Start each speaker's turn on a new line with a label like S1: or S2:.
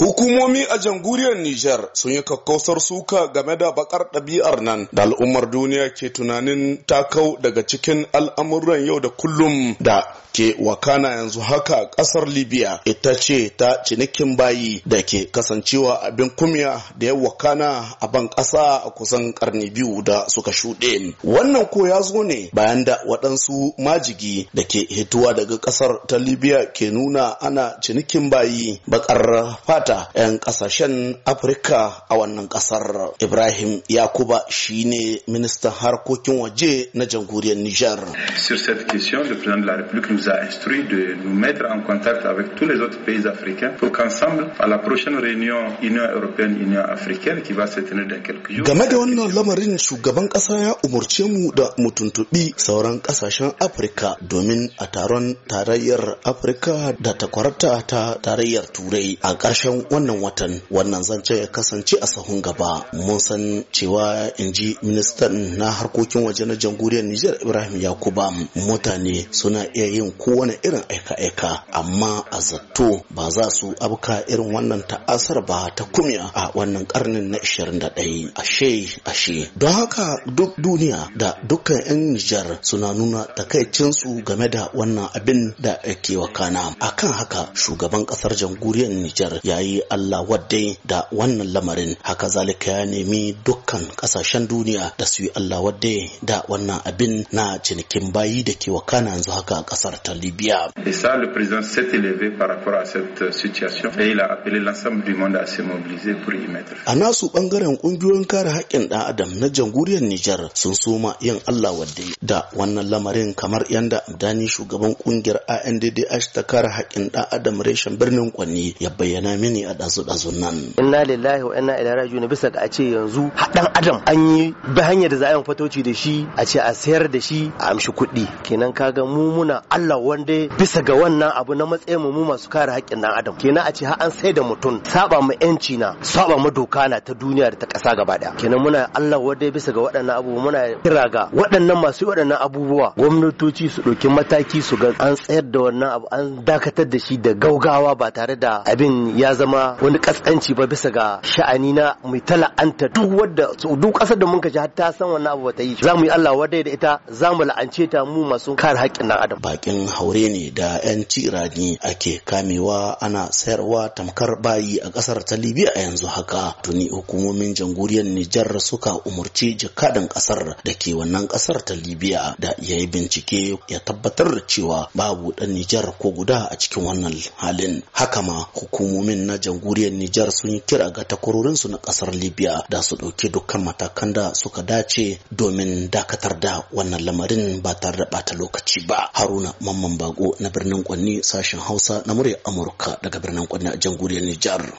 S1: Hukumomi a jamhuriyar Nijar sun yi kakkausar suka game da bakar ɗabi'ar nan da al'ummar duniya ke tunanin takau daga cikin al'amuran yau da kullum da ke wakana yanzu haka ƙasar Libya ita ce ta cinikin bayi da ke kasancewa abin kumya da ya wakana a ban ƙasa a kusan ƙarni biyu da suka shuɗe. Wannan ko ya zo ne bayan da waɗansu majigi da ke hituwa daga ƙasar ta Libya ke nuna ana cinikin bayi bakar fata 'yan ƙasashen Afirka a wannan ƙasar. Ibrahim Yakuba shine ministan harkokin waje na jamhuriyar Nijar.
S2: Nous a instruit de nous mettre en contact avec tous les autres pays africains pour qu'ensemble, à la prochaine réunion Union européenne-Union africaine qui va se tenir dans quelques jours.
S1: Game da wannan lamarin shugaban ƙasa ya umurce mu da mu tuntuɓi sauran ƙasashen Afirka domin a taron tarayyar Afirka da takwarata ta tarayyar Turai a ƙarshen wannan watan wannan zance ya kasance a sahun gaba. Mun san cewa in ji ministan na harkokin waje na jamhuriyar Nijar Ibrahim Yakuba mutane suna iya yin kowane irin aika-aika amma a zato ba za su abuka irin wannan ta'asar ba ta kumya a wannan karnin na 21 ashe ashe. Don haka duk duniya da dukkan 'yan Nijar suna nuna takaicinsu game da wannan abin da ke wakana. Akan haka shugaban ƙasar jamhuriyar Nijar ya yi Allah wadai da wannan lamarin. Haka zalika ya nemi dukkan ƙasashen duniya da su yi Allah wadai da wannan abin na cinikin bayi da ke wakana yanzu haka a ƙasar ta Libya.
S2: Et ça, le président s'est élevé par rapport à cette situation et il a appelé l'ensemble du monde à se mobiliser pour y mettre.
S1: A nasu ɓangaren ƙungiyoyin kare haƙƙin ɗan adam na jamhuriyar Nijar sun soma yin Allah wadai da wannan lamarin kamar yanda Dani shugaban ƙungiyar ANDDH ta kare haƙƙin ɗan adam reshen birnin Kwanni ya bayyana mini a ɗazu-ɗazun nan.
S3: Inna lillahi wa inna ilaihi raji'un bisa ga a ce yanzu ɗan adam an yi bi hanyar da za a yi fatoci da shi a ce a sayar da shi a amshi kuɗi kenan kaga mu muna Allah wanda bisa ga wannan abu na matsayin mu masu kare haƙƙin ɗan adam. Kenan a ce har an sai da mutum saba mu yanci na saba mu doka na ta duniya da ta ƙasa gaba ɗaya. Kenan muna Allah wanda bisa ga waɗannan abubuwa muna kira ga waɗannan masu waɗannan abubuwa gwamnatoci su ɗauki mataki su ga an tsayar da wannan abu an dakatar da shi da gaugawa ba tare da abin ya zama wani kaskanci ba bisa ga sha'ani na mai tala'anta duk wadda duk ƙasar da mun ji har ta san wannan abu ba ta yi. Za mu yi Allah wadai da ita za mu la'ance ta mu masu kare haƙƙin ɗan adam.
S1: Bakin haure ne da 'yan tirani ake kamewa ana sayarwa tamkar bayi a ƙasar ta libya a yanzu haka. Tuni hukumomin jamhuriyar nijar suka umarci jakadan ƙasar da ke wannan ƙasar ta libya da ya yi bincike ya tabbatar da cewa babu dan nijar ko guda a cikin wannan halin. Haka ma hukumomin na jamhuriyar nijar sun kira ga takwarorinsu na ƙasar libya da su ɗauki dukkan matakan da suka dace domin dakatar da wannan lamarin ba tare da bata lokaci ba. Haruna mamman bago na birnin kwanni sashen hausa na murya amurka daga birnin kwanni a jamhuriyar nijar.